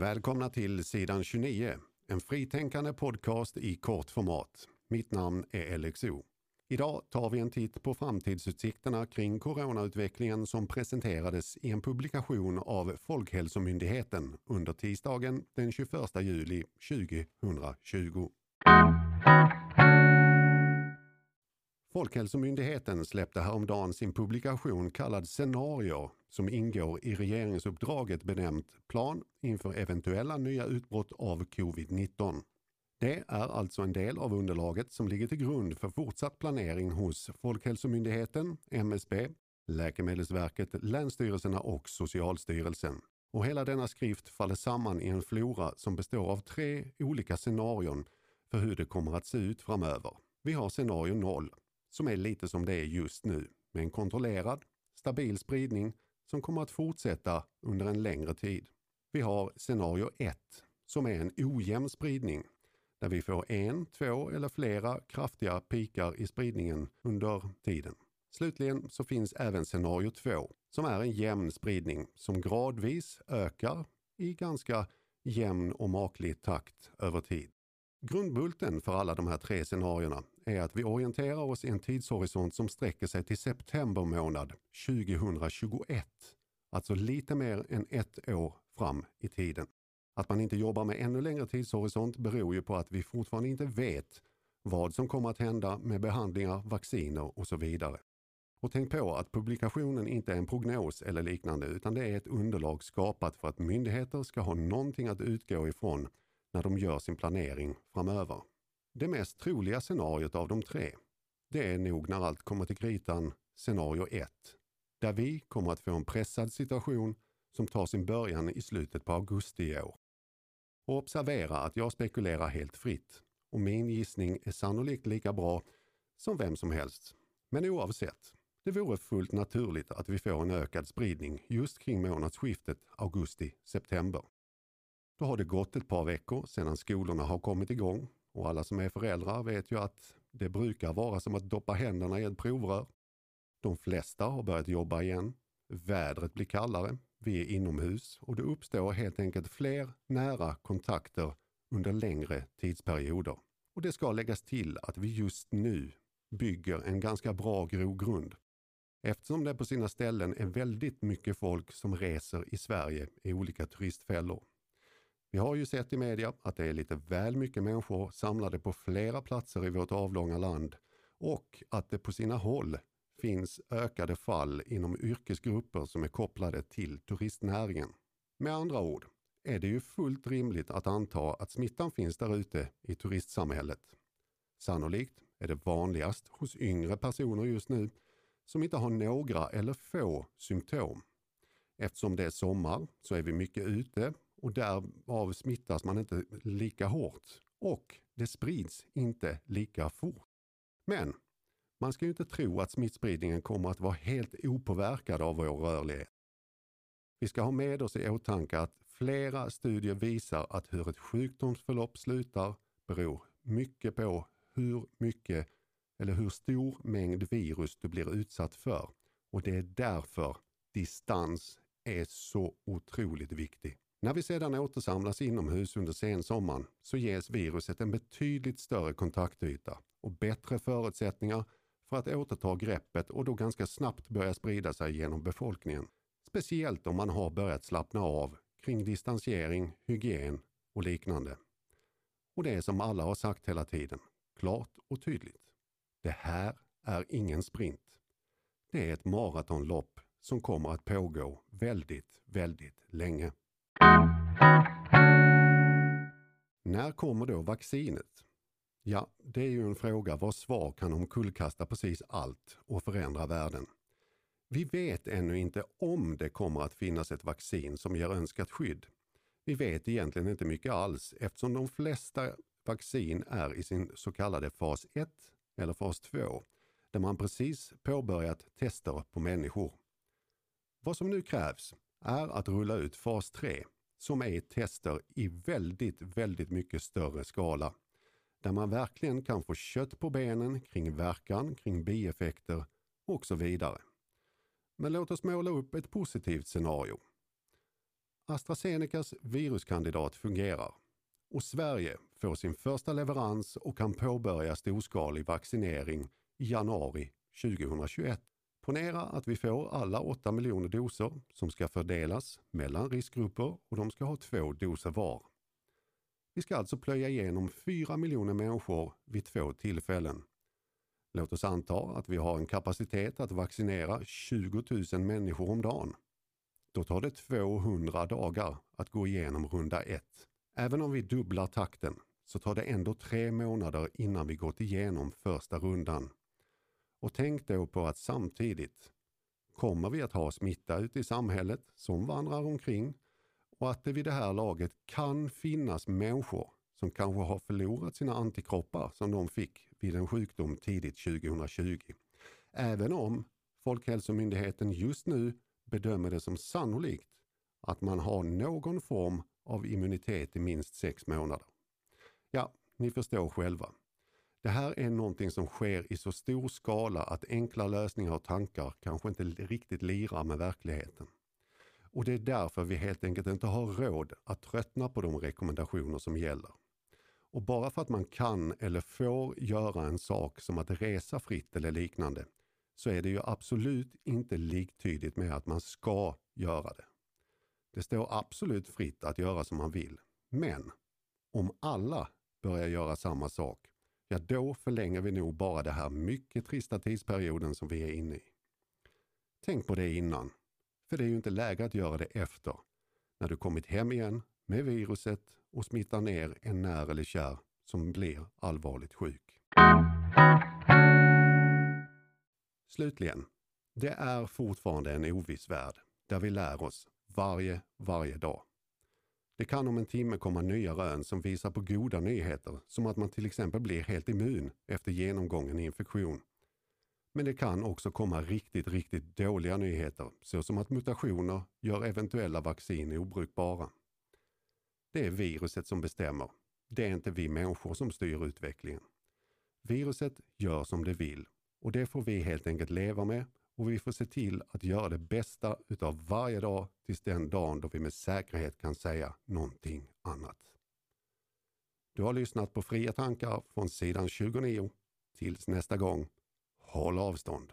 Välkomna till sidan 29, en fritänkande podcast i kort format. Mitt namn är LXO. Idag tar vi en titt på framtidsutsikterna kring coronautvecklingen som presenterades i en publikation av Folkhälsomyndigheten under tisdagen den 21 juli 2020. Folkhälsomyndigheten släppte häromdagen sin publikation kallad Scenarier som ingår i regeringsuppdraget benämnt Plan inför eventuella nya utbrott av covid-19. Det är alltså en del av underlaget som ligger till grund för fortsatt planering hos Folkhälsomyndigheten, MSB, Läkemedelsverket, Länsstyrelserna och Socialstyrelsen. Och hela denna skrift faller samman i en flora som består av tre olika scenarion för hur det kommer att se ut framöver. Vi har scenario 0, som är lite som det är just nu, med en kontrollerad, stabil spridning som kommer att fortsätta under en längre tid. Vi har scenario 1, som är en ojämn spridning där vi får en, två eller flera kraftiga pikar i spridningen under tiden. Slutligen så finns även scenario 2 som är en jämn spridning som gradvis ökar i ganska jämn och maklig takt över tid. Grundbulten för alla de här tre scenarierna är att vi orienterar oss i en tidshorisont som sträcker sig till september månad 2021. Alltså lite mer än ett år fram i tiden. Att man inte jobbar med ännu längre tidshorisont beror ju på att vi fortfarande inte vet vad som kommer att hända med behandlingar, vacciner och så vidare. Och tänk på att publikationen inte är en prognos eller liknande utan det är ett underlag skapat för att myndigheter ska ha någonting att utgå ifrån när de gör sin planering framöver. Det mest troliga scenariot av de tre, det är nog när allt kommer till kritan scenario 1, där vi kommer att få en pressad situation som tar sin början i slutet på augusti i år. Och observera att jag spekulerar helt fritt och min gissning är sannolikt lika bra som vem som helst. Men oavsett, det vore fullt naturligt att vi får en ökad spridning just kring månadsskiftet augusti-september. Då har det gått ett par veckor sedan skolorna har kommit igång och alla som är föräldrar vet ju att det brukar vara som att doppa händerna i ett provrör. De flesta har börjat jobba igen. Vädret blir kallare. Vi är inomhus och det uppstår helt enkelt fler nära kontakter under längre tidsperioder. Och det ska läggas till att vi just nu bygger en ganska bra grogrund. Eftersom det på sina ställen är väldigt mycket folk som reser i Sverige i olika turistfällor. Vi har ju sett i media att det är lite väl mycket människor samlade på flera platser i vårt avlånga land och att det på sina håll finns ökade fall inom yrkesgrupper som är kopplade till turistnäringen. Med andra ord är det ju fullt rimligt att anta att smittan finns där ute i turistsamhället. Sannolikt är det vanligast hos yngre personer just nu som inte har några eller få symptom. Eftersom det är sommar så är vi mycket ute och därav smittas man inte lika hårt och det sprids inte lika fort. Men man ska ju inte tro att smittspridningen kommer att vara helt opåverkad av vår rörlighet. Vi ska ha med oss i åtanke att flera studier visar att hur ett sjukdomsförlopp slutar beror mycket på hur mycket eller hur stor mängd virus du blir utsatt för. Och det är därför distans är så otroligt viktig. När vi sedan återsamlas inomhus under sensommaren så ges viruset en betydligt större kontaktyta och bättre förutsättningar för att återta greppet och då ganska snabbt börja sprida sig genom befolkningen. Speciellt om man har börjat slappna av kring distansering, hygien och liknande. Och det är som alla har sagt hela tiden, klart och tydligt. Det här är ingen sprint. Det är ett maratonlopp som kommer att pågå väldigt, väldigt länge. När kommer då vaccinet? Ja, det är ju en fråga vars svar kan omkullkasta precis allt och förändra världen. Vi vet ännu inte om det kommer att finnas ett vaccin som ger önskat skydd. Vi vet egentligen inte mycket alls eftersom de flesta vaccin är i sin så kallade fas 1 eller fas 2 där man precis påbörjat tester på människor. Vad som nu krävs är att rulla ut fas 3 som är tester i väldigt, väldigt mycket större skala. Där man verkligen kan få kött på benen kring verkan, kring bieffekter och så vidare. Men låt oss måla upp ett positivt scenario. AstraZenecas viruskandidat fungerar och Sverige får sin första leverans och kan påbörja storskalig vaccinering i januari 2021. Ponera att vi får alla 8 miljoner doser som ska fördelas mellan riskgrupper och de ska ha två doser var. Vi ska alltså plöja igenom 4 miljoner människor vid två tillfällen. Låt oss anta att vi har en kapacitet att vaccinera 20 000 människor om dagen. Då tar det 200 dagar att gå igenom runda 1. Även om vi dubblar takten så tar det ändå tre månader innan vi gått igenom första rundan. Och tänk då på att samtidigt kommer vi att ha smitta ute i samhället som vandrar omkring och att det vid det här laget kan finnas människor som kanske har förlorat sina antikroppar som de fick vid en sjukdom tidigt 2020. Även om Folkhälsomyndigheten just nu bedömer det som sannolikt att man har någon form av immunitet i minst sex månader. Ja, ni förstår själva. Det här är någonting som sker i så stor skala att enkla lösningar och tankar kanske inte riktigt lirar med verkligheten. Och det är därför vi helt enkelt inte har råd att tröttna på de rekommendationer som gäller. Och bara för att man kan eller får göra en sak som att resa fritt eller liknande så är det ju absolut inte liktydigt med att man ska göra det. Det står absolut fritt att göra som man vill. Men om alla börjar göra samma sak, ja då förlänger vi nog bara den här mycket trista tidsperioden som vi är inne i. Tänk på det innan, för det är ju inte läge att göra det efter, när du kommit hem igen med viruset och smittar ner en när eller kär som blir allvarligt sjuk. Slutligen, det är fortfarande en oviss värld där vi lär oss varje, varje dag. Det kan om en timme komma nya rön som visar på goda nyheter, som att man till exempel blir helt immun efter genomgången infektion. Men det kan också komma riktigt, riktigt dåliga nyheter, såsom att mutationer gör eventuella vaccin obrukbara. Det är viruset som bestämmer. Det är inte vi människor som styr utvecklingen. Viruset gör som det vill och det får vi helt enkelt leva med och vi får se till att göra det bästa utav varje dag tills den dagen då vi med säkerhet kan säga någonting annat. Du har lyssnat på Fria tankar från sidan 29. Tills nästa gång, håll avstånd.